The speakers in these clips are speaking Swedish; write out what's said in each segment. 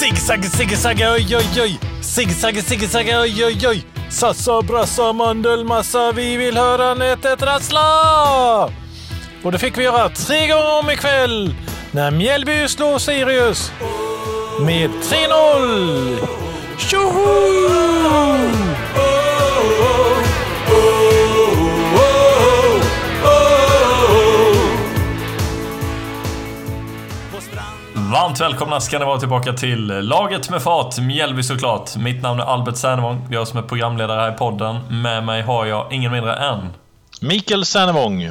Zigzag, zigzag, oj, oj, oj. Zigzag, zigzag, oj, oj, oj. Sassa, brassa, mandelmassa, vi vill höra nätet rassla! Och det fick vi göra tre gånger om ikväll när Mjällby slår Sirius med 3-0! Tjoho! Varmt välkomna ska ni vara tillbaka till Laget med fart, Mjällby såklart. Mitt namn är Albert Sernevång, jag som är programledare här i podden. Med mig har jag ingen mindre än... Mikael Sernevång.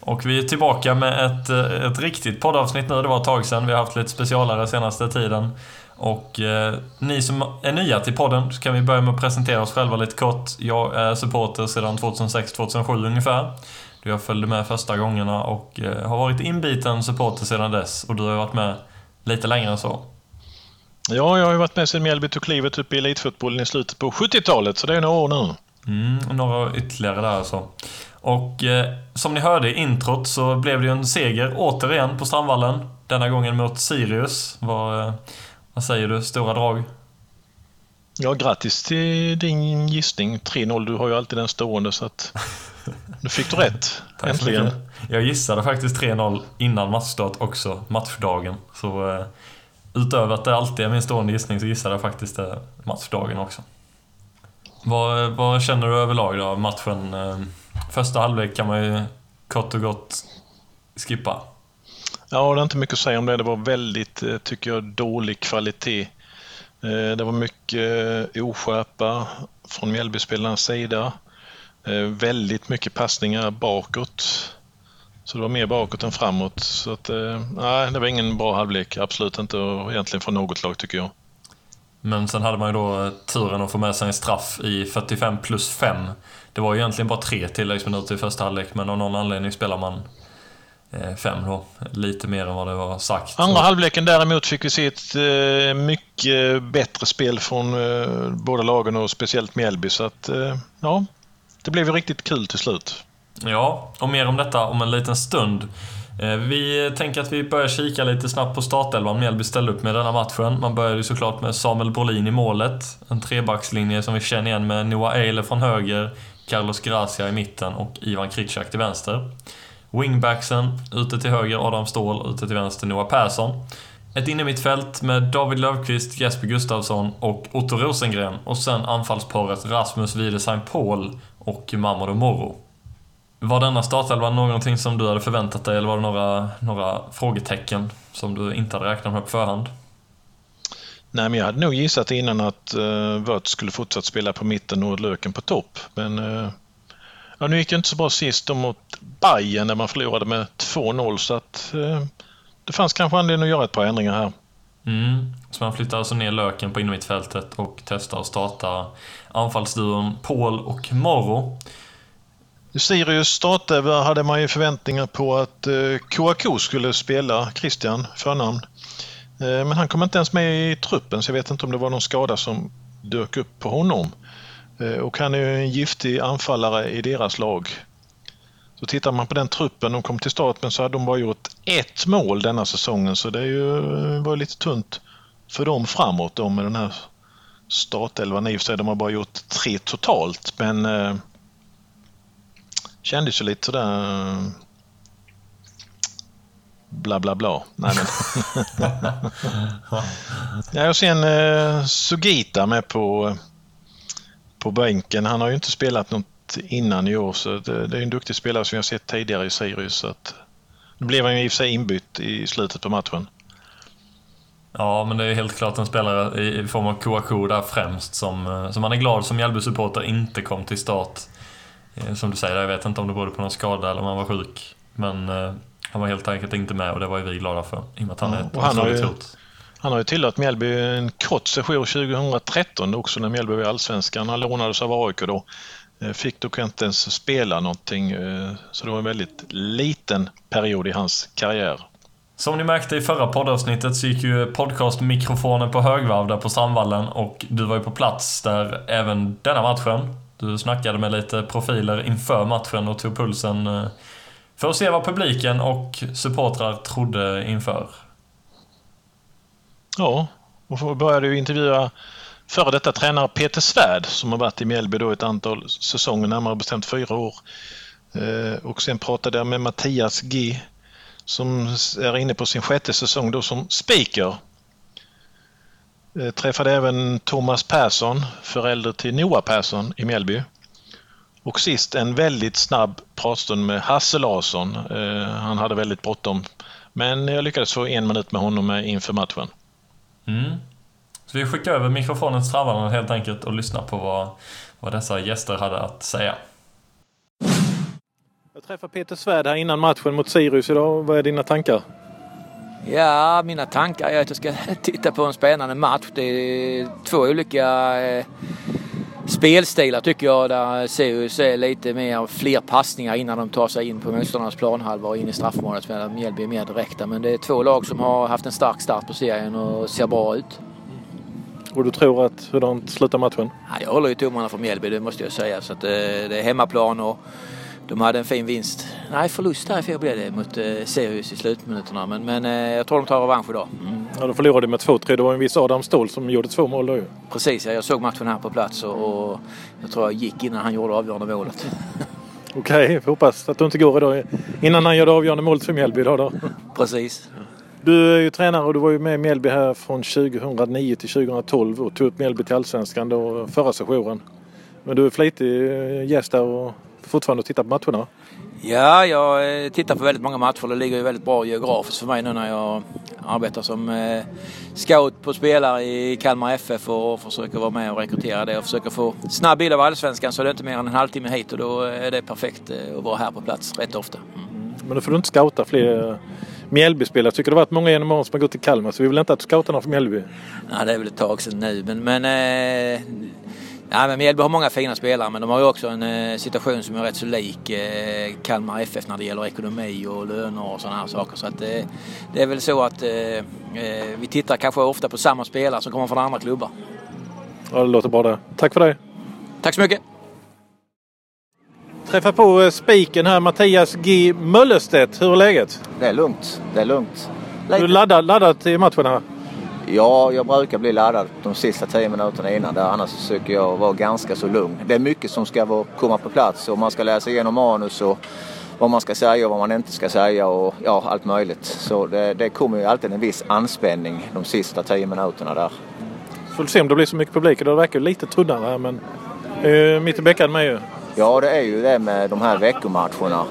Och vi är tillbaka med ett, ett riktigt poddavsnitt nu. Det var ett tag sedan. Vi har haft lite specialare senaste tiden. Och eh, ni som är nya till podden så kan vi börja med att presentera oss själva lite kort. Jag är supporter sedan 2006-2007 ungefär. Jag följde med första gångerna och eh, har varit inbiten supporter sedan dess. Och du har varit med lite längre än så. Ja, jag har ju varit med sedan Mjällby tog klivet upp i elitfotbollen i slutet på 70-talet, så det är några år nu. Mm, några ytterligare där alltså. Och eh, som ni hörde i introt så blev det ju en seger återigen på Strandvallen. Denna gången mot Sirius. Vad, eh, vad säger du? Stora drag? Ja, grattis till din gissning. 3-0. Du har ju alltid den stående så att nu fick du rätt. Äntligen. Jag gissade faktiskt 3-0 innan matchstart också, matchdagen. Så eh, utöver att det alltid är min stående gissning så gissade jag faktiskt det matchdagen också. Vad, vad känner du överlag då av matchen? Eh, första halvlek kan man ju kort och gott skippa. Ja, det är inte mycket att säga om det. Det var väldigt, eh, tycker jag, dålig kvalitet. Eh, det var mycket oskärpa från Mjällbyspelarnas sida. Väldigt mycket passningar bakåt. Så det var mer bakåt än framåt. Så att, nej, det var ingen bra halvlek. Absolut inte. Och egentligen från något lag tycker jag. Men sen hade man ju då turen att få med sig en straff i 45 plus 5. Det var ju egentligen bara tre tilläggsminuter i första halvlek, men av någon anledning spelar man fem då. Lite mer än vad det var sagt. Andra halvleken däremot fick vi se ett mycket bättre spel från båda lagen och speciellt Mjällby. Så att, ja, det blev ju riktigt kul till slut. Ja, och mer om detta om en liten stund. Eh, vi tänker att vi börjar kika lite snabbt på startelvan Mjällby ställde upp med denna matchen. Man började ju såklart med Samuel Brolin i målet. En trebackslinje som vi känner igen med Noah Eiler från höger, Carlos Gracia i mitten och Ivan Kritschak till vänster. Wingbacksen, ute till höger Adam Ståhl, ute till vänster Noah Persson. Ett innermittfält med David Löfqvist, Jesper Gustafsson och Otto Rosengren. Och sen anfallsparet Rasmus Wiedesheim Paul och Mamadou Moro. Var denna startelva någonting som du hade förväntat dig eller var det några, några frågetecken som du inte hade räknat med på förhand? Nej, men jag hade nog gissat innan att uh, Wörth skulle fortsatt spela på mitten och Löken på topp. Men uh, ja, nu gick det inte så bra sist mot Bayern när man förlorade med 2-0 så att uh, det fanns kanske anledning att göra ett par ändringar här. Mm. Så man flyttar alltså ner Löken på innermittfältet och testar att starta anfallsduon Paul och Morro. Sirius startelva hade man ju förväntningar på att eh, Kouakou skulle spela, Christian, förnamn. Eh, men han kom inte ens med i truppen så jag vet inte om det var någon skada som dök upp på honom. Eh, och han är ju en giftig anfallare i deras lag. Så tittar man på den truppen de kom till start men så hade de bara gjort ett mål denna säsongen så det är ju, var lite tunt för dem framåt då med den här startelvan. I och för sig de har bara gjort tre totalt men kändes ju lite sådär bla bla bla. Nej, men. ja, och sen eh, Sugita med på, på bänken. Han har ju inte spelat något innan i år så det, det är en duktig spelare som jag sett tidigare i Sirius. Så att, nu blev han ju i och för sig inbytt i slutet på matchen. Ja, men det är helt klart en spelare i form av Kouakou där främst som, som man är glad som Mjällby-supporter inte kom till start som du säger, jag vet inte om det berodde på någon skada eller om han var sjuk. Men eh, han var helt enkelt inte med och det var ju vi glada för. I och med att han är ett han, har ju, han har ju tillhört Mjällby en kort session 2013 också när Mjällby var i Allsvenskan. Han lånades av AIK då. Fick dock inte ens spela någonting. Så det var en väldigt liten period i hans karriär. Som ni märkte i förra poddavsnittet så gick ju podcastmikrofonen på högvarv där på Strandvallen och du var ju på plats där även denna matchen. Du snackade med lite profiler inför matchen och tog pulsen eh, för att se vad publiken och supportrar trodde inför. Ja, och började ju intervjua före detta tränare Peter Svärd som har varit i Mjällby då ett antal säsonger, närmare bestämt fyra år. Eh, och sen pratade jag med Mattias G som är inne på sin sjätte säsong då som speaker. Träffade även Thomas Persson, förälder till Noah Persson i Mjällby. Och sist en väldigt snabb pratstund med Hasse Larsson. Eh, han hade väldigt bråttom. Men jag lyckades få en minut med honom inför matchen. Mm. Så vi skickar över mikrofonen till Travarna helt enkelt och lyssnar på vad, vad dessa gäster hade att säga. Jag träffade Peter Svärd här innan matchen mot Sirius idag. Vad är dina tankar? Ja, mina tankar är att jag ska titta på en spännande match. Det är två olika eh, spelstilar tycker jag där Sirius är lite mer fler passningar innan de tar sig in på motståndarnas planhalva och in i straffområdet medan Mjällby är mer direkta. Men det är två lag som har haft en stark start på serien och ser bra ut. Och du tror att hurdant slutar matchen? Ja, jag håller ju tummarna för Mjällby, det måste jag säga. Så att, eh, det är hemmaplan och de hade en fin vinst. Nej, förlust fjol blev det mot eh, Sirius i slutminuterna. Men, men eh, jag tror de tar revansch idag. Mm. Ja, de förlorade med 2-3. Det var en viss Adam Ståhl som gjorde två mål då ju. Precis, ja, jag såg matchen här på plats och, och jag tror jag gick innan han gjorde avgörande målet. Okej, okay, hoppas att du inte går idag innan han gör det avgörande målet för Mjällby idag då. Precis. Du är ju tränare och du var ju med i Mjällby här från 2009 till 2012 och tog upp Mjällby till Allsvenskan då förra sessionen. Men du är flitig eh, gäst där och fortfarande tittar på matcherna? Ja, jag eh, tittar på väldigt många matcher. Det ligger ju väldigt bra geografiskt för mig nu när jag arbetar som eh, scout på spelare i Kalmar FF och försöker vara med och rekrytera det och försöker få snabb bild av Allsvenskan så det är inte mer än en halvtimme hit och då är det perfekt att vara här på plats rätt ofta. Mm. Men då får du inte scouta fler Mjällby-spelare. Tycker det har varit många genom åren som har gått till Kalmar så vi vill inte att du scoutar någon från Mjällby. Nej, det är väl ett tag sedan nu men, men eh, Ja, men Mjällby har många fina spelare men de har ju också en eh, situation som är rätt så lik eh, Kalmar FF när det gäller ekonomi och löner och sådana här saker. Så att, det, det är väl så att eh, vi tittar kanske ofta på samma spelare som kommer från andra klubbar. Ja, det låter bra det. Tack för det. Tack så mycket. Träffa på spiken här, Mattias G Möllerstedt. Hur är läget? Det är lugnt. Det är lugnt. Lite. Du laddad, laddad till matchen här? Ja, jag brukar bli laddad de sista tio minuterna innan. Där. Annars försöker jag vara ganska så lugn. Det är mycket som ska komma på plats och man ska läsa igenom manus och vad man ska säga och vad man inte ska säga och ja, allt möjligt. Så det, det kommer ju alltid en viss anspänning de sista tio minuterna där. Får se om det blir så mycket publik. Det verkar lite tunnare här men eh, mitt i bäckan med ju. Ja, det är ju det med de här veckomatcherna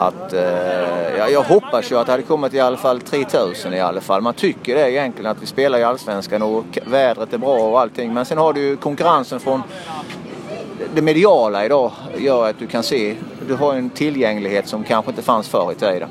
att eh, ja, jag hoppas ju att det hade kommit i alla fall 3000 i alla fall. Man tycker det egentligen att vi spelar i Allsvenskan och vädret är bra och allting. Men sen har du ju konkurrensen från det mediala idag gör att du kan se, du har en tillgänglighet som kanske inte fanns förr i tiden.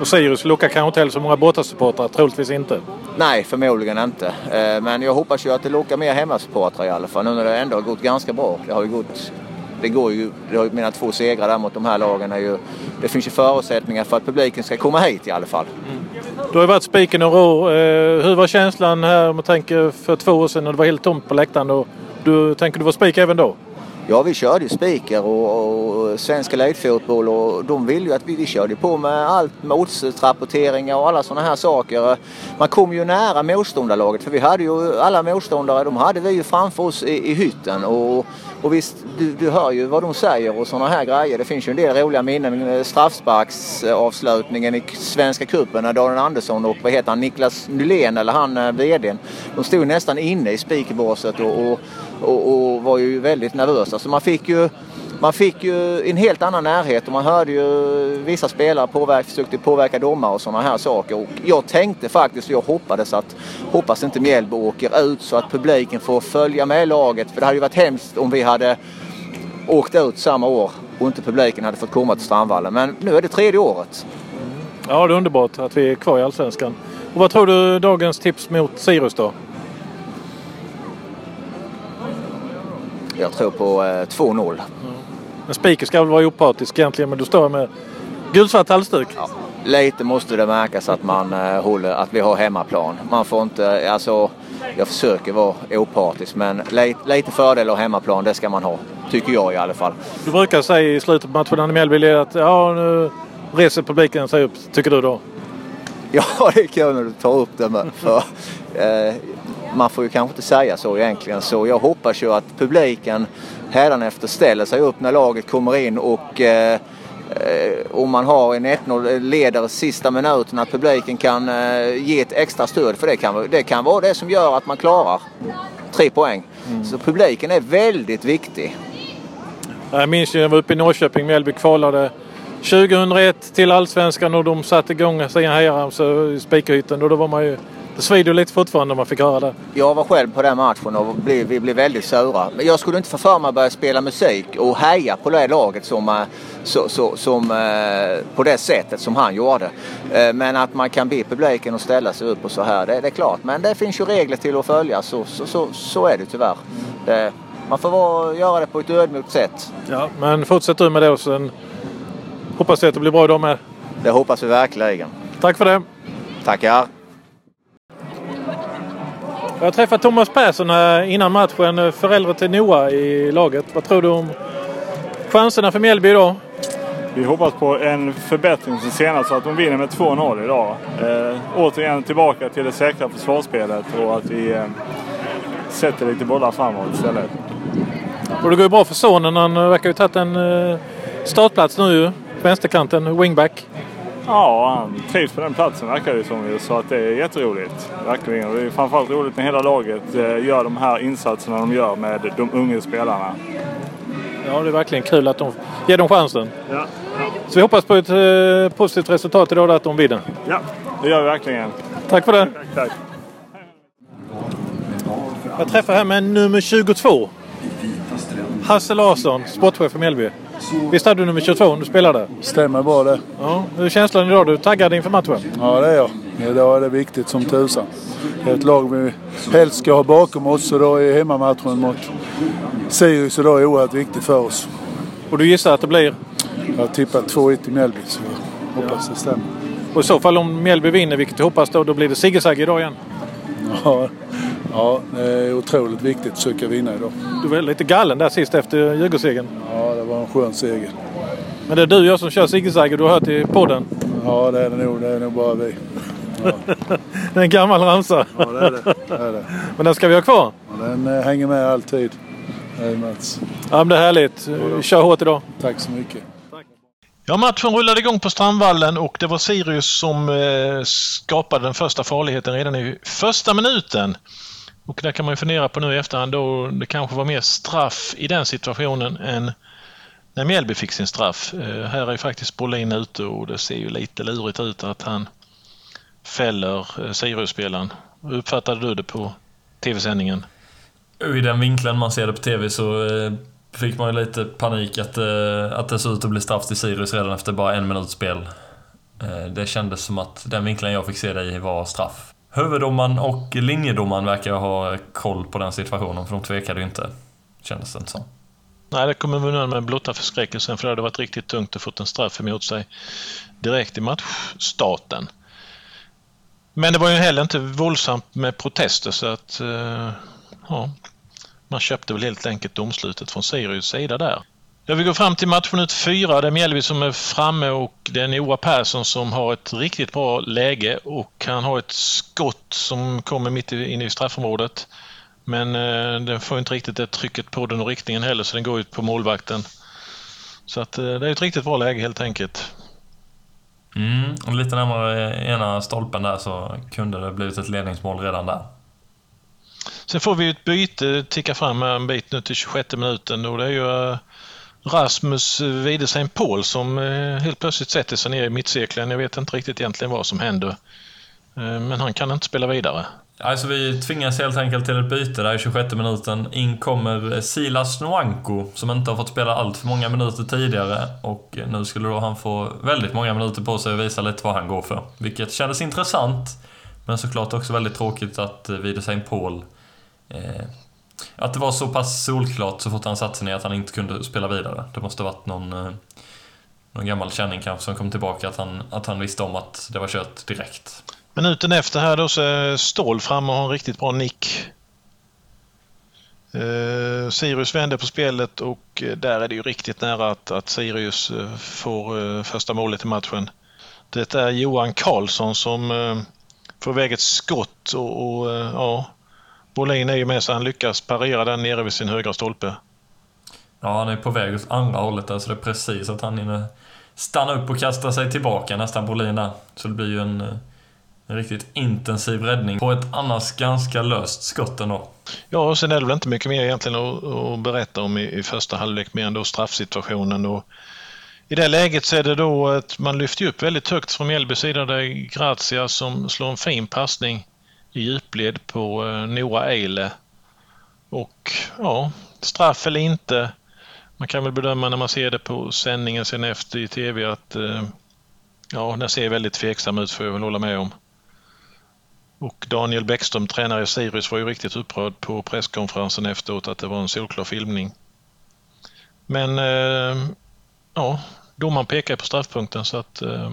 Och Sirius lockar kanske inte heller så många bortasupportrar, troligtvis inte. Nej, förmodligen inte. Eh, men jag hoppas ju att det lockar mer hemmasupportrar i alla fall nu när det ändå har gått ganska bra. Det har ju gått det går ju, mina två segrar där mot de här lagen är ju, det finns ju förutsättningar för att publiken ska komma hit i alla fall. Mm. Du har varit spiken några år. Eh, hur var känslan här med tanke för två år sedan när det var helt tomt på läktaren? Och du, tänker du vara spik även då? Ja, vi körde ju spiker och, och svensk elitfotboll och de ville ju att vi, vi körde på med allt motsrapporteringar och alla sådana här saker. Man kom ju nära motståndarlaget för vi hade ju alla motståndare, de hade vi ju framför oss i, i hytten. Och, och visst, du, du hör ju vad de säger och sådana här grejer. Det finns ju en del roliga minnen. Straffsparksavslutningen i Svenska cupen när Daniel Andersson och vad heter han, Niklas Nylén eller han eh, VDn. De stod nästan inne i speakerbåset och, och, och, och, var ju väldigt nervösa. Så man fick ju man fick ju en helt annan närhet och man hörde ju vissa spelare påverka, försökte påverka domare och sådana här saker. Och jag tänkte faktiskt, jag hoppades att, hoppas inte Mjällby åker ut så att publiken får följa med laget. För det hade ju varit hemskt om vi hade åkt ut samma år och inte publiken hade fått komma till Strandvallen. Men nu är det tredje året. Ja, det är underbart att vi är kvar i Allsvenskan. Och vad tror du dagens tips mot Sirius då? Jag tror på eh, 2-0. Mm. En speaker ska väl vara opartisk egentligen men du står med gulsvart halsduk. Ja, lite måste det märkas att man eh, håller, att vi har hemmaplan. Man får inte, alltså jag försöker vara opartisk men lite, lite fördel av hemmaplan det ska man ha. Tycker jag i alla fall. Du brukar säga i slutet på matchen när Mjällby att ja, nu reser publiken sig upp. Tycker du då? Ja, det är kul när du tar upp det. Med, för, eh, man får ju kanske inte säga så egentligen. Så jag hoppas ju att publiken hädanefter ställer sig upp när laget kommer in och eh, om man har en 1-0 leder sista minuten att publiken kan eh, ge ett extra stöd för det kan, det kan vara det som gör att man klarar tre poäng. Mm. Så publiken är väldigt viktig. Jag minns ju när jag var uppe i Norrköping, Mjällby kvalade 2001 till Allsvenskan och de satte igång sina hejaramsor i Spikerhytten och då var man ju det svider lite fortfarande när man fick höra det. Jag var själv på den matchen och blev, vi blev väldigt sura. Men jag skulle inte få för mig att börja spela musik och heja på det laget som, eh, så, så, som, eh, på det sättet som han gjorde. Eh, men att man kan be publiken att ställa sig upp och så här, det, det är klart. Men det finns ju regler till att följa, så, så, så, så är det tyvärr. Det, man får vara, göra det på ett ödmjukt sätt. Ja, men fortsätt du med det och sen hoppas vi att det blir bra idag med. Det hoppas vi verkligen. Tack för det. Tackar. Jag träffade Thomas Persson innan matchen, förälder till Noah i laget. Vad tror du om chanserna för Mjällby idag? Vi hoppas på en förbättring sen senast så att de vinner med 2-0 idag. Eh, återigen tillbaka till det säkra försvarsspelet och att vi eh, sätter lite bollar framåt istället. Och det går ju bra för sonen. Han verkar ju ha tagit en eh, startplats nu Vänsterkanten, wingback. Ja, han trivs på den platsen verkar det som. Så att det är jätteroligt. Verkligen. Och det är framförallt roligt när hela laget eh, gör de här insatserna de gör med de unga spelarna. Ja, det är verkligen kul att de ger dem chansen. Ja. Så vi hoppas på ett eh, positivt resultat idag, att de vinner. Ja, det gör vi verkligen. Tack för det. Tack, tack. Jag träffar här med nummer 22. Hasse Larsson, sportchef för Mjällby. Visst hade du nummer 22 när du spelade? Stämmer bra det. Ja. Hur är känslan idag? Du är taggad inför matchen? Ja, det är jag. Idag är det viktigt som tusan. Det är ett lag vi helst ska ha bakom oss och då är hemmamatchen mot Sirius idag oerhört viktigt för oss. Och du gissar att det blir? Jag har tippat 2-1 i Mjällby så jag hoppas det stämmer. Och i så fall om Mjällby vinner, vilket du hoppas då, då blir det Siggesagge idag igen? Ja, ja, det är otroligt viktigt att försöka vinna idag. Du var lite gallen där sist efter Djurgårdssegern. Ja, skön seger. Men det är du och jag som kör Siggesagge, du har hört i podden? Ja, det är det nog. Det är nog bara vi. Ja. det är en gammal ramsa. Ja, det är det. det, är det. Men den ska vi ha kvar? Ja, den eh, hänger med alltid. Det Mats. Ja, men det är härligt. Kör hårt idag. Tack så mycket. Ja, matchen rullade igång på Strandvallen och det var Sirius som eh, skapade den första farligheten redan i första minuten. Och där kan man ju fundera på nu i efterhand då det kanske var mer straff i den situationen än när Mjällby fick sin straff. Eh, här är ju faktiskt Brolin ute och det ser ju lite lurigt ut att han fäller eh, Sirius-spelaren. Hur uppfattade du det på tv-sändningen? I den vinkeln man ser det på tv så eh, fick man ju lite panik att, att det såg ut att bli straff till Sirius redan efter bara en minuts spel. Det kändes som att den vinkeln jag fick se det i var straff. Huvuddomaren och linjedomaren verkar ha koll på den situationen, för de tvekade ju inte. Kändes det inte som. Nej, det kommer vi undan med blotta förskräckelsen för det hade varit riktigt tungt att få en straff emot sig direkt i matchstarten. Men det var ju heller inte våldsamt med protester så att eh, ja, man köpte väl helt enkelt domslutet från Sirius sida där. Jag vi går fram till matchminut fyra. Det är Mjällby som är framme och det är Noah Persson som har ett riktigt bra läge och han har ett skott som kommer mitt inne i straffområdet. Men eh, den får inte riktigt det trycket på den och riktningen heller så den går ut på målvakten. Så att eh, det är ett riktigt bra läge helt enkelt. Mm, lite närmare ena stolpen där så kunde det blivit ett ledningsmål redan där. Sen får vi ett byte, ticka fram en bit nu till 26 minuten och det är ju eh, Rasmus Widesheim Paul som eh, helt plötsligt sätter sig ner i mittcirkeln. Jag vet inte riktigt egentligen vad som händer. Eh, men han kan inte spela vidare. Alltså vi tvingas helt enkelt till ett byte där i 26 minuten. In kommer Silas Nwanko som inte har fått spela allt för många minuter tidigare och nu skulle då han få väldigt många minuter på sig att visa lite vad han går för. Vilket kändes intressant men såklart också väldigt tråkigt att eh, Widesheim Paul eh, att det var så pass solklart så fort han satte sig ner att han inte kunde spela vidare. Det måste varit någon, eh, någon gammal känning kanske som kom tillbaka att han, att han visste om att det var kört direkt. Minuten efter här då så är Ståhl fram och har en riktigt bra nick. Uh, Sirius vänder på spelet och eh, där är det ju riktigt nära att, att Sirius eh, får uh, första målet i matchen. Det är Johan Karlsson som uh, får iväg ett skott och, och ja, Brolin är ju med så han lyckas parera den nere vid sin högra stolpe. Ja, han är på väg åt andra hållet där, så det är precis att han hinner stanna upp och kasta sig tillbaka nästan Brolin där. Så det blir ju en, en riktigt intensiv räddning på ett annars ganska löst skott ändå. Ja, och sen är det väl inte mycket mer egentligen att, att berätta om i, i första halvlek mer än då straffsituationen. Och I det läget så är det då att man lyfter upp väldigt högt från Mjällbys sida. Det är Grazia som slår en fin passning i djupled på Nora Noah Eile. Och ja, straff eller inte. Man kan väl bedöma när man ser det på sändningen sen efter i TV att eh, ja, den ser väldigt tveksam ut får jag väl hålla med om. Och Daniel Bäckström, tränare i Sirius, var ju riktigt upprörd på presskonferensen efteråt att det var en solklar filmning. Men eh, ja, domaren pekar på straffpunkten så att eh,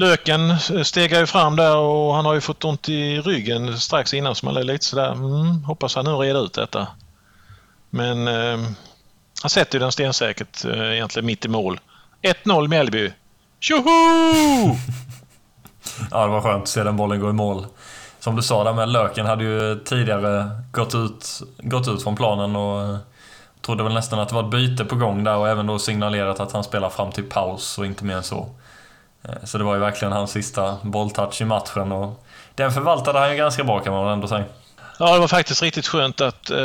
Löken eh, stegar ju fram där och han har ju fått ont i ryggen strax innan så man är lite sådär, mm, hoppas han nu reder ut detta. Men eh, han sätter ju den stensäkert eh, egentligen mitt i mål. 1-0 Mjällby. Tjoho! Ja, det var skönt att se den bollen gå i mål. Som du sa där med Löken hade ju tidigare gått ut, gått ut från planen och eh, trodde väl nästan att det var ett byte på gång där och även då signalerat att han spelar fram till paus och inte mer än så. Eh, så det var ju verkligen hans sista bolltouch i matchen och den förvaltade han ju ganska bra kan man väl ändå säga. Ja, det var faktiskt riktigt skönt att eh,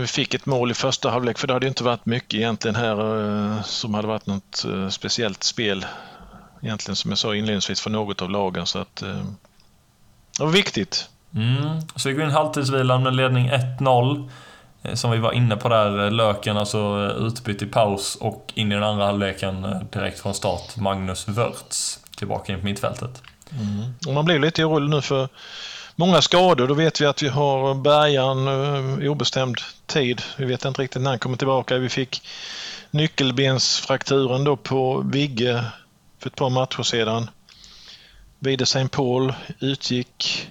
vi fick ett mål i första halvlek för det hade inte varit mycket egentligen här eh, som hade varit något eh, speciellt spel. Egentligen som jag sa inledningsvis för något av lagen så att eh, det var viktigt. Mm. Så vi går in halvtidsvilan med ledning 1-0. Eh, Som vi var inne på där, eh, Löken alltså utbytt i paus och in i den andra halvleken eh, direkt från start Magnus Wörts tillbaka in på mittfältet. Och man blir lite orolig nu för många skador. Då vet vi att vi har Bergan eh, i obestämd tid. Vi vet inte riktigt när han kommer tillbaka. Vi fick nyckelbensfrakturen då på Vigge för ett par matcher sedan. Vide St. Paul utgick.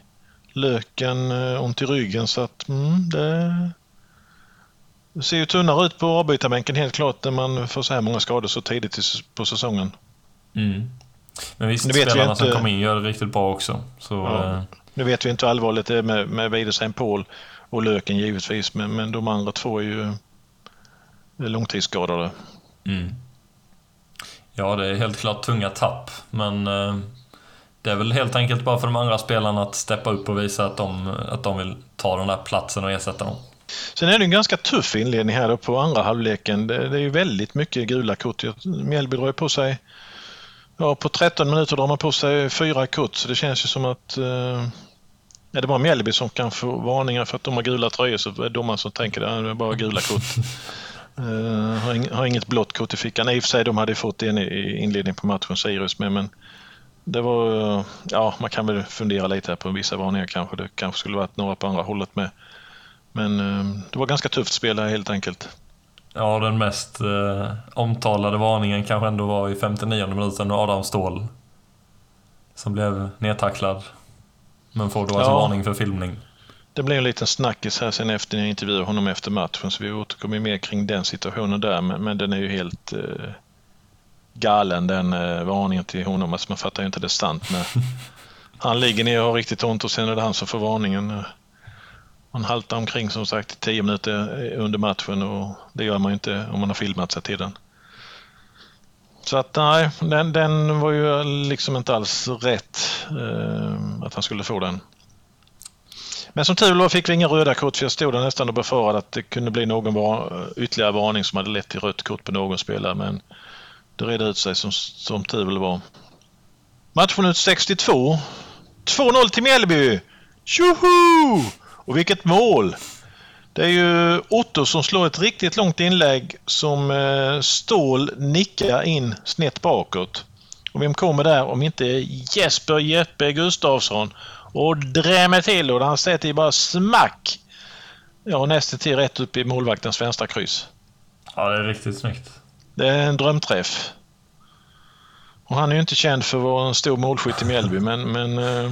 Löken eh, ont i ryggen så att mm, det ser ju tunnare ut på avbytarbänken helt klart när man får så här många skador så tidigt på säsongen. Mm. Men visst, Nu vet spelarna som inte- kom in gör det riktigt bra också. Så, Ja. eh, Nu vet vi inte hur allvarligt det är med, med Vide St. Paul och Löken givetvis, men, men de andra två är ju långtidsskadade. mm. Ja, det är helt klart tunga tapp, men eh, det är väl helt enkelt bara för de andra spelarna att steppa upp och visa att de, att de vill ta den där platsen och ersätta dem. Sen är det en ganska tuff inledning här på andra halvleken. Det, det är ju väldigt mycket gula kort. Mjällby drar ju på sig, ja på 13 minuter drar man på sig fyra kort så det känns ju som att eh, är det bara Mjällby som kan få varningar för att de har gula tröjor så är det domaren som tänker att det är bara gula kort. Eh, har, ing, har inget blått kort i fickan. I och för sig de hade fått en i- inledningen på matchen, Sirius med, men det var, ja man kan väl fundera lite här på vissa varningar kanske. Det kanske skulle varit några på andra hållet med. Men eh, det var ganska tufft spel här helt enkelt. Ja, den mest eh, omtalade varningen kanske ändå var i 59 minuten Adam Ståhl. Som blev nedtacklad. Men får då alltså Ja. varning för filmning. Det blev en liten snackis här sen efter när jag intervjuade honom efter matchen så vi återkommer mer kring den situationen där men, men den är ju helt eh, galen den eh, varningen till honom. Alltså man fattar ju inte det sant när han ligger ner och har riktigt ont och sen är det han som får varningen. Han haltar omkring som sagt i tio minuter eh, under matchen och det gör man ju inte om man har filmat sig till den. Så att nej, den, den var ju liksom inte alls rätt eh, att han skulle få den. Men som tur var fick vi inga röda kort för jag stod där nästan och befarade att det kunde bli någon var, ytterligare varning som hade lett till rött kort på någon spelare men det redde ut sig som, som tur var. Matchminut 62. 2-0 till Mjällby! Tjoho! Och vilket mål! Det är ju Otto som slår ett riktigt långt inlägg som eh, Ståhl nickar in snett bakåt. Och vem kommer där om inte Jesper Jeppe Gustafsson och drämmer till och han sätter ju bara smack. Ja, nästan till rätt upp i målvaktens vänstra kryss. Ja, det är riktigt snyggt. Det är en drömträff. Och han är ju inte känd för att vara en stor målskytt i Mjällby, men, men eh,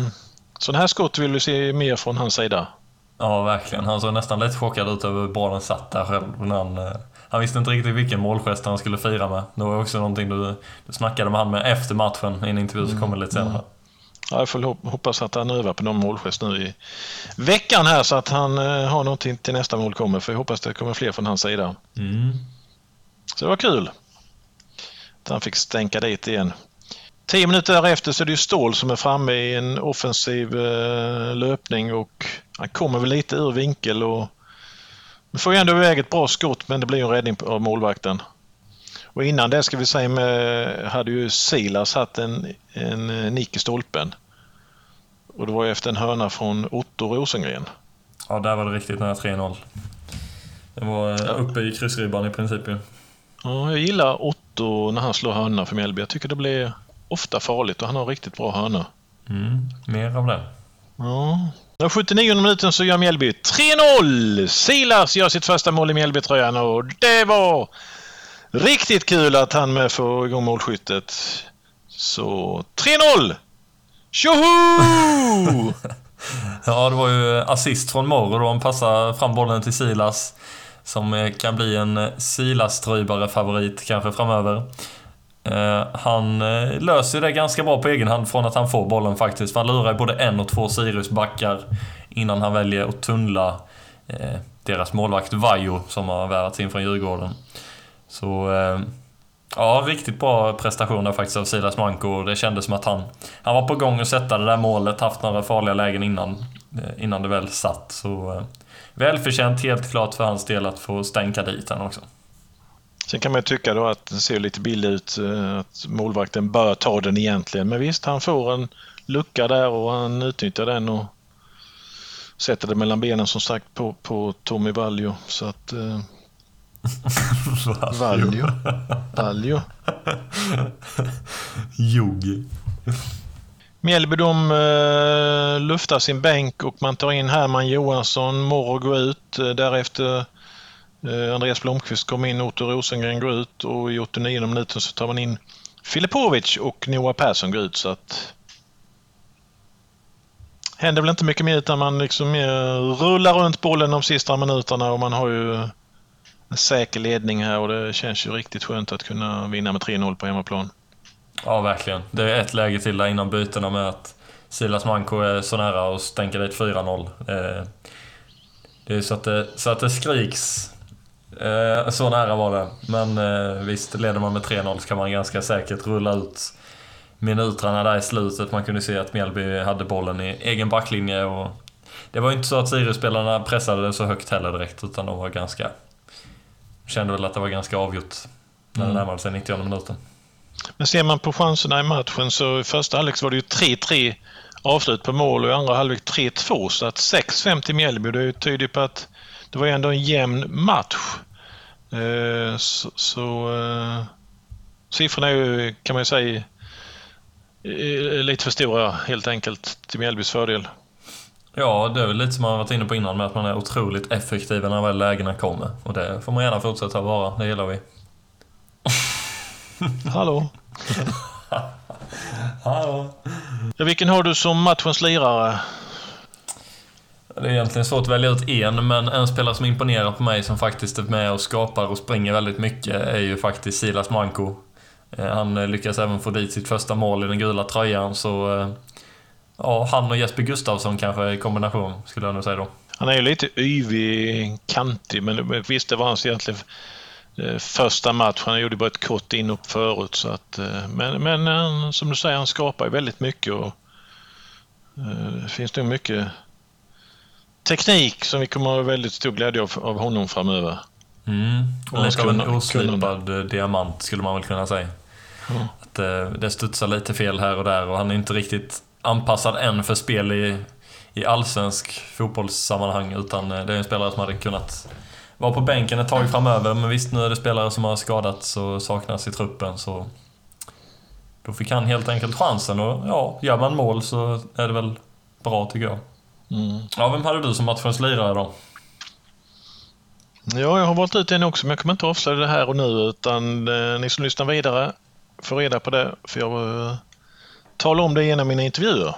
sådana här skott vill vi se mer från hans sida. Ja, verkligen. Han såg nästan lite chockad ut över hur bra den satt där själv. När han, eh, han visste inte riktigt vilken målgest han skulle fira med. Det var också någonting du, du snackade med han med efter matchen i en intervju som kommer lite senare. Ja, jag får hoppas att han övar på någon målgest nu i veckan här så att han eh, har någonting till nästa mål kommer. För jag hoppas det kommer fler från hans sida. Mm. Så det var kul. Att han fick stänka dit igen. Tio minuter därefter så är det ju Ståhl som är framme i en offensiv eh, löpning och han kommer väl lite ur vinkel och får ju ändå iväg ett bra skott men det blir en räddning av målvakten. Och innan det ska vi säga med, hade ju Silas haft en, en eh, nick i stolpen. Och det var efter en hörna från Otto Rosengren. Ja, där var det riktigt nära 3-0. Det var eh, uppe i kryssribban i princip ju. Ja, jag gillar Otto när han slår hörna för Mjällby. Jag tycker det blir ofta farligt och han har riktigt bra hörnor. Mm, mer av det. Ja. Den 79 minuten så gör Mjällby 3-0! Silas gör sitt första mål i Mjällbytröjan och det var riktigt kul att han med får igång målskyttet. Så 3-0! Tjoho! ja, det var ju assist från Morro då. Han passar fram bollen till Silas. Som eh, kan bli en eh, Silas-strypare-favorit kanske framöver. Uh, han uh, löser det ganska bra på egen hand från att han får bollen faktiskt. För han lurar både en och två Sirius-backar innan han väljer att tunnla uh, deras målvakt Vajo som har värvats in från Djurgården. Så eh, ja, riktigt bra prestation där faktiskt av Silas Manko. Det kändes som att han, han var på gång att sätta det där målet, haft några farliga lägen innan, eh, innan det väl satt. Så eh, välförtjänt helt klart för hans del att få stänka dit den också. Sen kan man ju tycka då att det ser lite billigt ut att målvakten bör ta den egentligen. Men visst, han får en lucka där och han utnyttjar den och sätter det mellan benen som sagt på, på Tommy Valjo. Så att... Eh, Valljo. Valljo. Jogi. Mjällby de eh, luftar sin bänk och man tar in Herman Johansson. Morro går ut. Eh, därefter Eh, Andreas Blomqvist kom in, Otto Rosengren går ut och i 89 minuten så tar man in Filipovic och Noah Persson går ut. så att händer väl inte mycket mer utan man liksom rullar runt bollen de sista minuterna och man har ju säker ledning här och det känns ju riktigt skönt att kunna vinna med 3-0 på hemmaplan. Ja, verkligen. Det är ett läge till där innan bytena med att Silas Manko är så nära att stänka dit 4-0. Eh, det är så att det, så att det skriks eh, så nära var det. Men eh, visst, leder man med 3-0 så kan man ganska säkert rulla ut minuterna där i slutet. Man kunde se att Mjällby hade bollen i egen backlinje och det var inte så att Sirius-spelarna pressade så högt heller direkt, utan de var ganska... Kände väl att det var ganska avgjort när det mm. närmade sig 90 minuten. Men ser man på chanserna i matchen så i första halvlek var det ju 3-3 avslut på mål och i andra halvlek 3-2 så att 6-5 till Mjällby det tyder på att det var ju ändå en jämn match. Eh, så, så eh, siffrorna är ju, kan man ju säga, lite för stora helt enkelt till Mjällbys fördel. Ja, det är väl lite som man varit inne på innan med att man är otroligt effektiv när väl lägena kommer. Och det får man gärna fortsätta vara, det gillar vi. Hallå? Hallå? Vilken har du som matchens lirare? Det är egentligen svårt att välja ut en, men en spelare som imponerar på mig som faktiskt är med och skapar och springer väldigt mycket är ju faktiskt Silas Manko. Eh, han eh, lyckas även få dit sitt första mål i den gula tröjan, så... Eh, ja, han och Jesper Gustafsson kanske i kombination, skulle jag nog säga då. Han är ju lite yvig, kantig, men visst, det var hans egentligen första match. Han gjorde bara ett kort inhopp förut. Så att, men, men som du säger, han skapar ju väldigt mycket och det finns nog mycket teknik som vi kommer att ha väldigt stor glädje av, av honom framöver. Mm. Lite av en oslipad diamant skulle man väl kunna säga. Mm. Att, eh, det studsar lite fel här och där och han är inte riktigt anpassad än för spel i, i allsvensk fotbollssammanhang utan eh, det är en spelare som hade kunnat vara på bänken ett tag framöver. Men visst, nu är det spelare som har skadats och saknas i truppen så då fick han helt enkelt chansen och ja, gör man mål så är det väl bra tycker jag. Mm. Ja, vem hade du som matchens lirare då? Ja, jag har valt ut en också, men jag kommer inte avslöja det här och nu utan eh, ni som lyssnar vidare får reda på det, för jag eh, talar om det i en av mina intervjuer.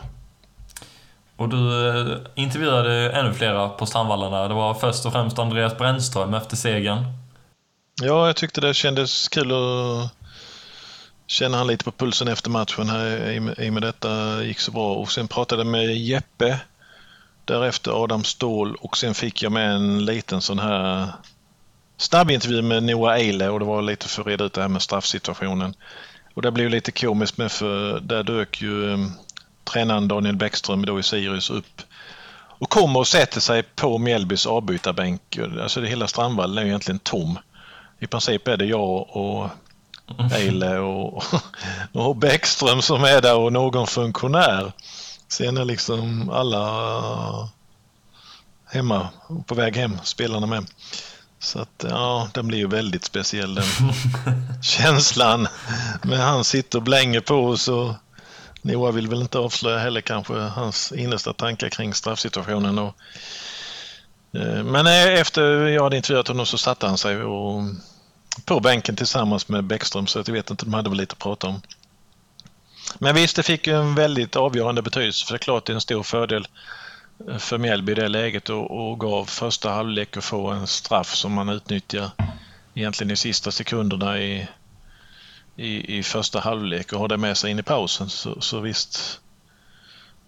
Och du eh, intervjuade ännu flera på Strandvallarna. Det var först och främst Andreas Brännström efter segern. Ja, jag tyckte det kändes kul att känner han lite på pulsen efter matchen här i och med- detta gick så bra. Och sen pratade jag med Jeppe, därefter Adam Ståhl och sen fick jag med en liten sån här snabbintervju med Noah Eile och det var lite för att reda ut det här med straffsituationen. Och det blev lite komiskt med för där dök ju um, tränaren Daniel Bäckström då i Sirius upp och kommer och sätter sig på Mjällbys avbytarbänk. Alltså det hela Strandvallen är ju egentligen tom. I princip är det jag och Eile och, och Bäckström som är där och någon funktionär. Sen är liksom alla hemma och på väg hem, spelarna med. Så att ja, den blir ju väldigt speciell den känslan. Men han sitter och blänger på oss och Noah vill väl inte avslöja heller kanske hans innersta tankar kring straffsituationen. Och, eh, men eh, efter jag hade intervjuat honom så satte han sig och, på bänken tillsammans med Bäckström så att jag vet inte, de hade väl lite att prata om. Men visst, det fick ju en väldigt avgörande betydelse för det är klart det är en stor fördel för Mjällby i det läget och, och gav första halvlek och få en straff som man utnyttjar egentligen i sista sekunderna i, i, i första halvlek och har det med sig in i pausen så, så visst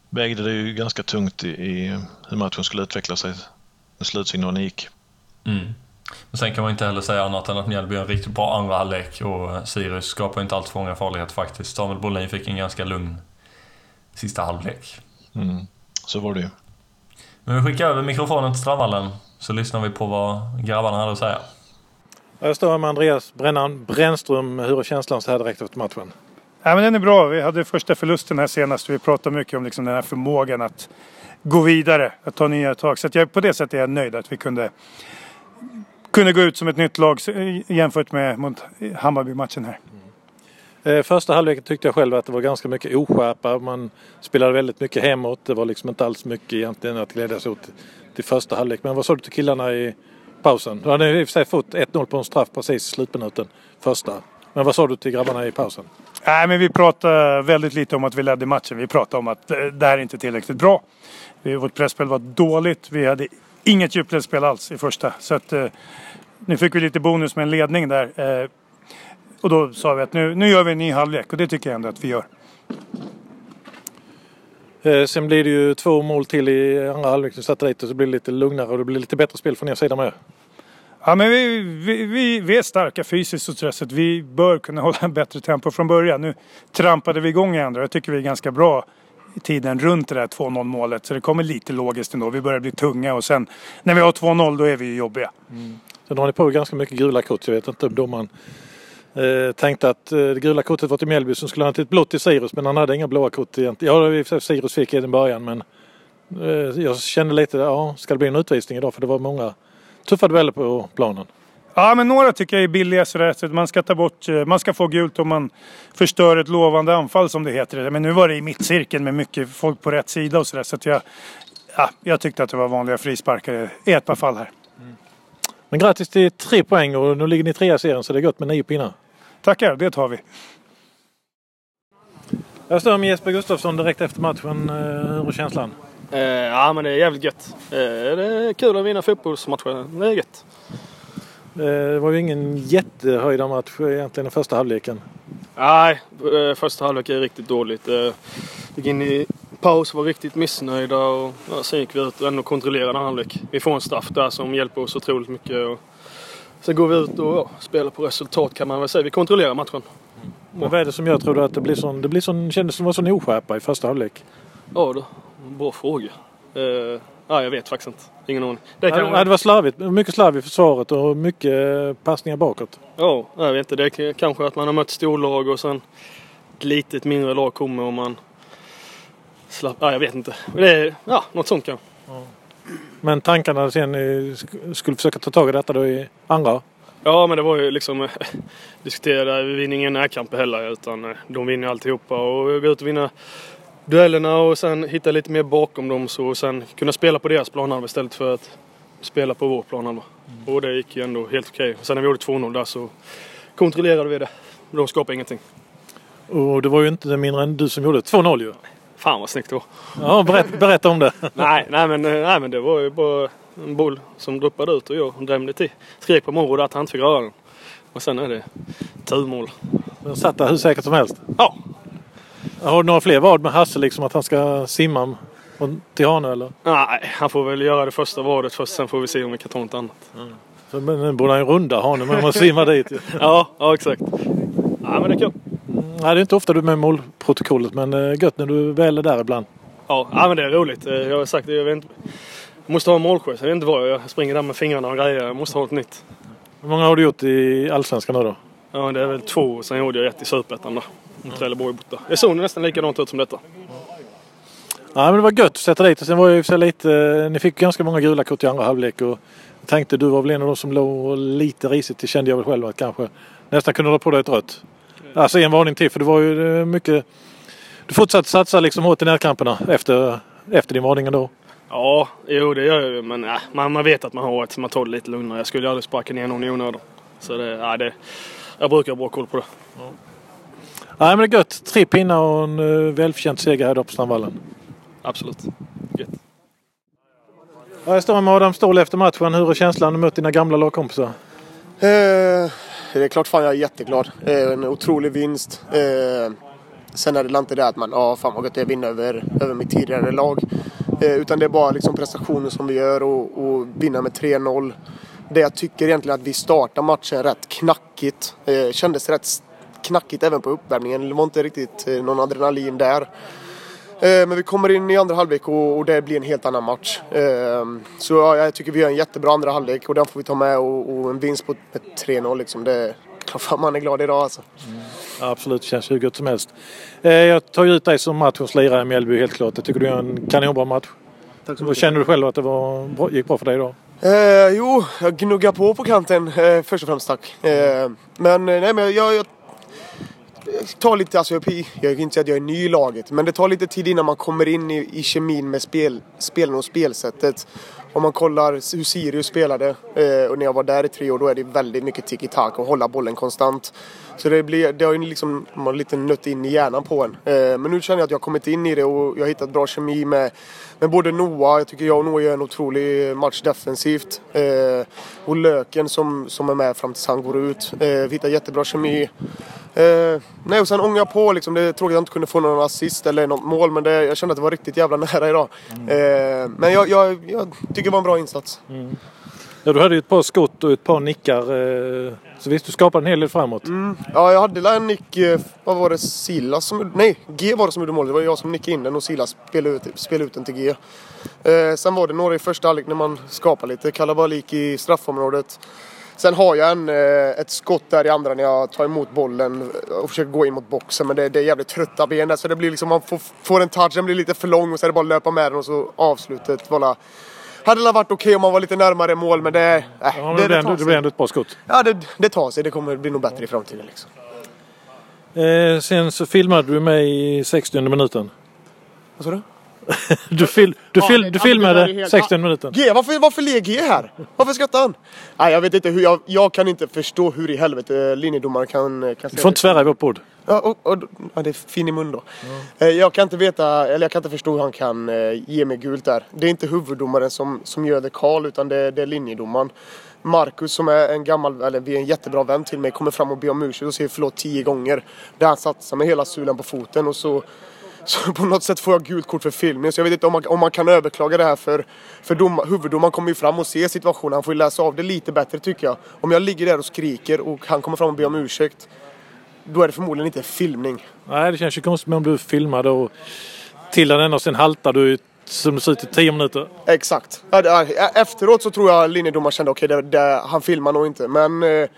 vägde det ju ganska tungt i, i hur matchen skulle utveckla sig när slutsignalen gick. Mm. Men sen kan man inte heller säga annat än att Mjällby är en riktigt bra andra halvlek och Sirius skapar inte allt för många farligheter faktiskt. Samuel Brolin fick en ganska lugn sista halvlek. Mm. Så var det ju. Men vi skickar över mikrofonen till Strandvallen så lyssnar vi på vad grabbarna hade att säga. Jag står här med Andreas Brännan Brännström. Hur är känslan så här direkt efter matchen? Ja, men den är bra. Vi hade första förlusten här senast. Vi pratade mycket om liksom den här förmågan att gå vidare, att ta nya tag. Så att jag, på det sättet är jag nöjd att vi kunde, kunde gå ut som ett nytt lag jämfört med mot Hammarby-matchen här. Eh, första halvleken tyckte jag själv att det var ganska mycket oskärpa. Man spelade väldigt mycket hemåt. Det var liksom inte alls mycket egentligen att glädjas åt till första halvlek. Men vad sa du till killarna i pausen? Du hade i och för sig fått 1-0 på en straff precis i slutminuten. Första. Men vad sa du till grabbarna i pausen? Nej, men vi pratade väldigt lite om att vi ledde matchen. Vi pratade om att eh, det här är inte tillräckligt bra. Vårt pressspel var dåligt. Vi hade inget djupledsspel alls i första. Så att, eh, nu fick vi lite bonus med en ledning där. Och då sa vi att nu, nu gör vi en ny halvlek och det tycker jag ändå att vi gör. Eh, Sen blir det ju två mål till i andra halvlek. Du satte dit och så blir det lite lugnare och det blir lite bättre spel från er sida med. Ja, men vi, vi, vi, vi är starka fysiskt och stressat. Vi bör kunna hålla en bättre tempo från början. Nu trampade vi igång i andra. Jag tycker vi är ganska bra i tiden runt det där 2-0 målet. Så det kommer lite logiskt ändå. Vi börjar bli tunga och sen när vi har 2-0 då är vi ju jobbiga. Sen har ni på ganska mycket gula kort. Jag vet inte om domaren eh, tänkte att eh, det gula kortet var till Mjällby som skulle ha till ett blått till Sirius men han hade inga blåa kort egentligen. Ja, i Sirius fick i den början men eh, jag kände lite, ja, ska det bli en utvisning idag? För det var många tuffa dueller på planen. Ja, men några tycker jag är billiga sådär. Så att man ska ta bort, eh, man ska få gult om man förstör ett lovande anfall som det heter. Men nu var det i mittcirkeln med mycket folk på rätt sida och sådär. Så att jag, ja, jag tyckte att det var vanliga frisparkar i ett par fall här. Men grattis till tre poäng och nu ligger ni trea i serien så det är gott med nio pinnar. Tackar, det tar vi. Jag står med Jesper Gustafsson direkt efter matchen. Eh, Hur är känslan? Eh, ja, men det är jävligt gött. Eh, det är kul att vinna fotbollsmatcher. Det är gött. Eh, Det var ju ingen jättehöjdarmatch egentligen den första halvleken. Nej, första halvlek är riktigt dåligt. Eh, gick in i paus, var riktigt missnöjda och ja, sen gick vi ut och ändå kontrollerade halvlek. Vi får en straff där som hjälper oss otroligt mycket. Och sen går vi ut och ja, spelar på resultat kan man väl säga. Vi kontrollerar matchen. Men vad är det som gör tror du att det blir sån, det blir sån, kändes som det var sån oskärpa i första halvlek? Ja du, bra fråga. Eh, ja, jag vet faktiskt inte. Ingen aning. Det kan Ja, det var slarvigt, mycket slarv i försvaret och mycket passningar bakåt. Ja, jag vet inte. Det är kanske att man har mött storlag och sen ett litet mindre lag kommer och man slapp... Ja, jag vet inte. Det är, ja, något sånt kanske. Men tankarna sen sk- skulle försöka ta tag i detta då i andra? Ja, men det var ju liksom eh, diskutera. Vi vinner ingen närkamper heller utan eh, de vinner alltihopa och vi går ut och vinna duellerna och sen hitta lite mer bakom dem så och sen kunna spela på deras planhalva istället för att spela på vår planhalva. Och det gick ju ändå helt okej. Sen när vi gjorde 2-0 där så kontrollerade vi det. De skapade ingenting. Och det var ju inte mindre än du som gjorde det. 2-0 ju. Fan vad snyggt det var. Ja, berätta, berätta om det. nej, nej, men, eh, nej men det var ju bara en boll som droppade ut och jag drämde till. Skrek på Moro att han inte fick röra den. Och sen är det turmål. Den satt där hur säkert som helst. Ja. Har du några fler vad med Hasse liksom att han ska simma till Hanö eller? Nej, han får väl göra det första vadet först. Sen får vi se om vi kan ta något annat. Så, men nu borde han ju runda Hanö men man simmar dit ju. Ja, ja exakt. Ja, men det är kul. Nej, det är inte ofta du är med i målprotokollet men eh, gött när du väl är där ibland. Ja, ja men det är roligt. Eh, Jag har sagt det, jag vet inte. Jag måste ha en målskytt. Jag vet inte vad jag springer där med fingrarna och grejer. Jag måste ha något nytt. Hur många har du gjort i Allsvenskan nu då? Ja, det är väl två. Sen gjorde jag ett i Superettan då. Mot Trelleborg borta. Det såg nästan likadant ut som detta. Ja, men det var gött att sätta dit och sen var jag sig lite... eh, Ni fick ganska många gula kort i andra halvlek och jag tänkte du var väl en av de som låg lite risigt. Det kände jag väl själv att kanske nästan kunde dra på dig ett rött. Alltså en varning till för det var ju eh, mycket... Du fortsatte satsa liksom hårt i närkamperna efter, efter din varning då. Ja, jo det gör jag ju. Men äh, man, man vet att man har ett så man tar det lite lugnare. Jag skulle ju aldrig sparka ner någon i onödan. Så det, ja, det, jag brukar ha bra koll på det. Nej men det är gött. Tre pinnar och en uh, välförtjänt seger här på Strandvallen. Absolut. Gött. Ja, jag står med Adam Ståhl efter matchen. Hur är känslan att möta dina gamla lagkompisar? Eh, det är klart fan jag är jätteglad. Eh, en otrolig vinst. Eh, sen är det inte det att man, ja fan vad gött det är att vinna över, över mitt tidigare lag. Eh, utan det är bara liksom prestationen som vi gör och, och vinna med 3-0. Det jag tycker egentligen att vi startar matchen rätt knackigt. Eh, kändes rätt knackigt även på uppvärmningen. Det var inte riktigt eh, någon adrenalin där. Eh, Men vi kommer in i andra halvlek och, och det blir en helt annan match. Eh, Så ja, jag tycker vi gör en jättebra andra halvlek och den får vi ta med och, och en vinst på med 3-0 liksom. Det är klart fan man är glad idag alltså. Ja, absolut, det känns hur gött som helst. Eh, Jag tar ju ut dig som matchens lirare i Mjällby helt klart. Jag tycker du gör en kanonbra match. Tack så Vad mycket. Känner du själv att det var, gick bra för dig idag? Eh, jo, jag gnuggar på på kanten eh, först och främst tack. Eh, men eh, nej men jag, jag tar lite, alltså jag, jag kan inte säga att jag är ny i laget, men det tar lite tid innan man kommer in i, i kemin med spel, spelen och spelsättet. Om man kollar hur Sirius spelade eh, och när jag var där i tre år då är det väldigt mycket tiki-taka och hålla bollen konstant. Så det, blir, det har ju liksom, man har lite nött in i hjärnan på en. Eh, men nu känner jag att jag har kommit in i det och jag har hittat bra kemi med, med både Noah, jag tycker jag och Noah gör en otrolig match defensivt. Eh, och Löken som, som är med fram tills han går ut. Eh, vi hittar jättebra kemi. Eh, nej, och sen ångar jag på liksom. Det är tråkigt att jag inte kunde få någon assist eller något mål men det, jag kände att det var riktigt jävla nära idag. Eh, men jag, jag, jag tycker det var en bra insats. Ja, du hade ju ett par skott och ett par nickar. eh, Så visst, du skapade en hel del framåt. Ja, jag hade en nick, eh, vad var det, Silas som Nej, G var det som gjorde målet. Det var jag som nickade in den och Silas spelade ut, spelade ut den till G. Eh, sen var det några i första halvlek när man skapade lite kalabalik i straffområdet. Sen har jag en, eh, ett skott där i andra när jag tar emot bollen och försöker gå in mot boxen. Men det, det är jävligt trötta ben där så det blir liksom, man får, får en touch, den blir lite för lång och så är det bara att löpa med den och så avslutet. Bara, hade det varit okej om man var lite närmare mål men det... Äh, Ja, men det, det, tar ändå, det blev ändå ett bra skott. Ja, det, det tar sig. Det kommer bli nog bättre i framtiden. Liksom. Eh, sen så filmade du mig i 60 minuten. Vad sa du? Du, fil, du, Ja, fil, du ja, filmade där är helt- 60 ja. minuten. G, varför, varför ler G här? Varför skrattar han? Nej, jag vet inte hur. Jag, jag kan inte förstå hur i helvete linjedomaren kan, kan Du får inte svära i vårt bord. Ja, och, och, ja, det är fin i mun då. Eh, Jag kan inte veta, eller jag kan inte förstå hur han kan eh, ge mig gult där. Det är inte huvuddomaren som, som gör det call utan det, det är linjedomaren. Marcus som är en gammal, eller vi är en jättebra vän till mig, kommer fram och ber om ursäkt och säger förlåt tio gånger. Där han satsar med hela sulan på foten och så så på något sätt får jag gult kort för filmning. Så jag vet inte om man, om man kan överklaga det här för, för dom, huvuddomaren kommer ju fram och ser situationen. Han får ju läsa av det lite bättre tycker jag. Om jag ligger där och skriker och han kommer fram och ber om ursäkt. Då är det förmodligen inte filmning. Nej, det känns ju konstigt med om du filmade och till den och sen haltar du som det ser ut i 10 minuter. Exakt. Efteråt så tror jag linjedomaren kände okej, det, det, han filmar nog inte. Men eh,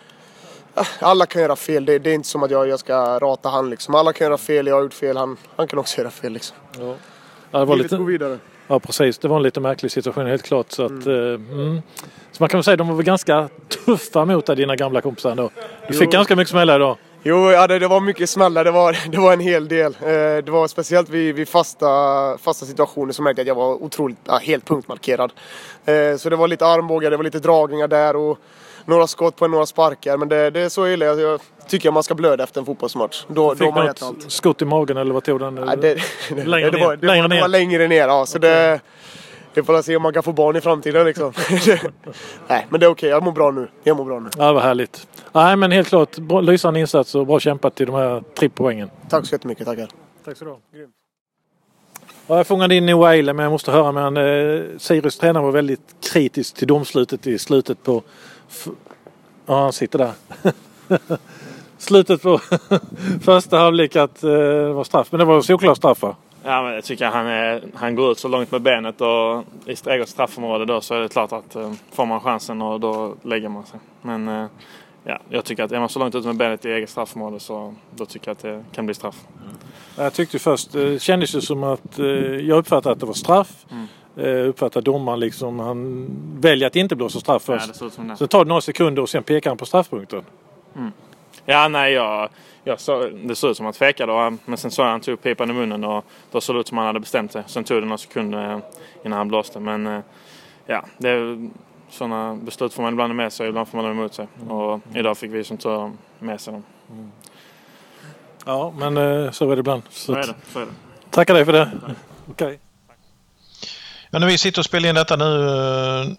alla kan göra fel. Det, det är inte som att jag, jag ska rata han liksom. Alla kan göra fel, jag har gjort fel. Han, han kan också göra fel liksom. Ja, det var lite, går vidare. ja, precis. Det var en lite märklig situation helt klart. Så, att, eh, mm. så man kan väl säga att de var väl ganska tuffa mot dig, dina gamla kompisar ändå. Du fick Jo. ganska mycket smälla idag. Jo, ja, det, det var mycket smällar. Det var, det var en hel del. Eh, det var speciellt vid, vid fasta, fasta situationer som märkte jag att jag var otroligt, ja, helt punktmarkerad. Eh, så det var lite armbågar, det var lite dragningar där och några skott på några sparkar. Men det, det är så illa. Jag, jag tycker man ska blöda efter en fotbollsmatch. Då, då Fick har man gett allt. något skott i magen eller vad tog den? Ja, det, längre det, ner. var, det, längre var, det ner. var längre ner. Ja, så det, Vi får se om man kan få barn i framtiden liksom. Nej, men det är okej. Jag mår bra nu. Jag mår bra nu. Ja, vad härligt. Nej, men helt klart. Bra, lysande insats och bra kämpat till de här tre poängen. Tack så jättemycket. Tackar. Tack så du ha. Ja, jag fångade in Eilem, men jag måste höra med han. Eh, Sirius tränare var väldigt kritisk till domslutet i slutet på... Ja, han sitter där. slutet på första halvlek att eh, det var straff. Men det var såklart straff va? Ja, men jag tycker han, är, han går ut så långt med benet och i eget straffområde då så är det klart att eh, får man chansen och då lägger man sig. Men eh, ja, jag tycker att är man så långt ut med benet i eget straffområde så då tycker jag att det kan bli straff. Jag tyckte först, det kändes ju som att jag uppfattade att det var straff. Mm. Eh, uppfattade domaren liksom, han väljer att inte blåsa straff Ja, först. som det. Så tar det några sekunder och sen pekar han på straffpunkten. Ja, nej, jag, jag så, det såg ut som att han tvekade men sen såg jag han tog pipan i munnen och då såg det ut som att han hade bestämt sig. Sen tog det några sekunder eh, innan han blåste. Men eh, ja, det är, sådana beslut får man ibland med sig och ibland får man ha emot sig. Och idag fick vi som tur med sig dem. Ja, men så är det ibland. Så är att- det. Så är det. Tackar dig för det. Okej. Ja, när vi sitter och spelar in detta nu eh,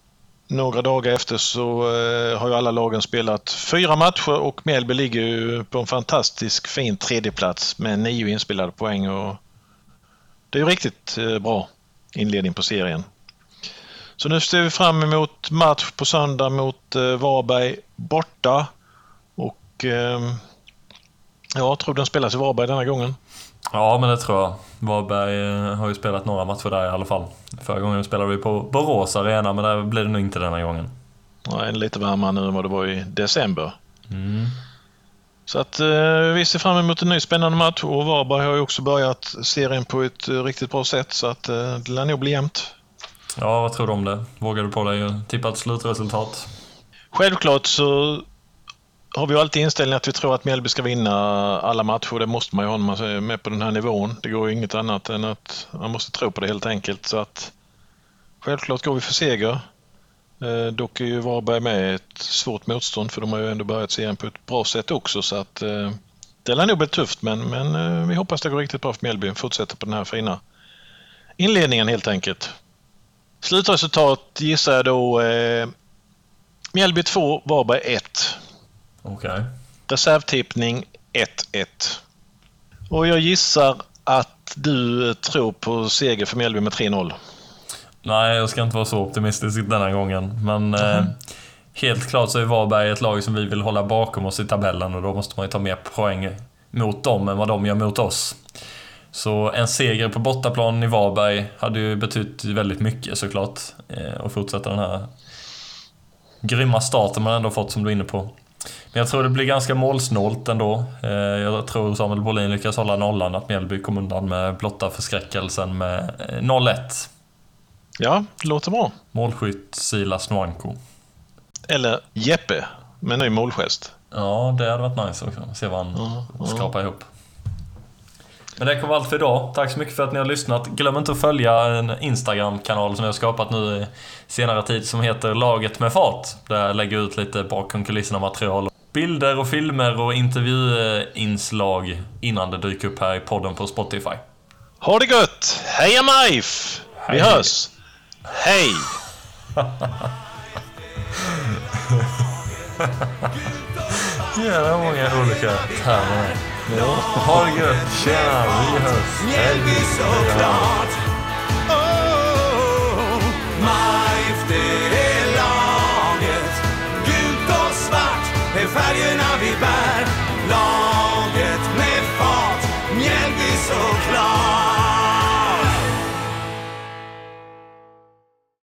några dagar efter så eh, har ju alla lagen spelat fyra matcher och Mjällby ligger ju på en fantastisk fin tredjeplats med nio inspelade poäng. Och det är ju riktigt eh, bra inledning på serien. Så nu ser vi fram emot match på söndag mot Varberg borta. Och ja, jag tror den spelas i Varberg denna gången. Ja, men det tror jag. Varberg eh, har ju spelat några matcher där i alla fall. Förra gången spelade vi på Borås Arena, men där blir det nog inte denna gången. En lite varmare nu än vad det var i december. Mm. Så att eh, vi ser fram emot en ny spännande match och Varberg har ju också börjat serien på ett eh, riktigt bra sätt så att det lär nog bli jämnt. Ja, vad tror du om det? Vågar du på dig att tippa ett slutresultat? Självklart så har vi ju alltid inställningen att vi tror att Mjällby ska vinna alla matcher. Det måste man ju ha när man är med på den här nivån. Det går ju inget annat än att man måste tro på det helt enkelt. Så att självklart går vi för seger. Eh, dock är ju Varberg med ett svårt motstånd för de har ju ändå börjat serien på ett bra sätt också så att eh, det lär nog bli tufft men, men eh, vi hoppas det går riktigt bra för Mjällby. Fortsätter på den här fina inledningen helt enkelt. Slutresultat gissar jag då eh, Mjällby 2, Varberg 1. Okej. Reservtippning 1-1. Och jag gissar att du tror på seger för Mjällby med 3-0. Nej, jag ska inte vara så optimistisk denna gången. Men eh, helt klart så är Varberg ett lag som vi vill hålla bakom oss i tabellen och då måste man ju ta mer poäng mot dem än vad de gör mot oss. Så en seger på bortaplan i Varberg hade ju betytt väldigt mycket såklart. Eh, och fortsätta den här grymma starten man ändå fått som du är inne på. Men jag tror det blir ganska målsnålt ändå. Eh, Jag tror Samuel Bolin lyckas hålla nollan, att Mjällby kom undan med blotta förskräckelsen med eh, 0-1. Ja, det låter bra. Målskytt Silas Nwanko. Eller Jeppe med ny målgest. Ja, det hade varit nice också. Se vad han skrapar ihop. Men det kommer allt för idag. Tack så mycket för att ni har lyssnat. Glöm inte att följa en Instagram-kanal som jag har skapat nu i senare tid som heter Laget med fart. Där jag lägger ut lite bakom kulisserna material. Bilder och filmer och intervjuinslag innan det dyker upp här i podden på Spotify. Ha det gött! Heja MIF! Vi Hej. hörs! Hej! Jävla många olika termer. Ja. Ha det gött! Tjena! Vi hörs! Mjällby såklart. Laget.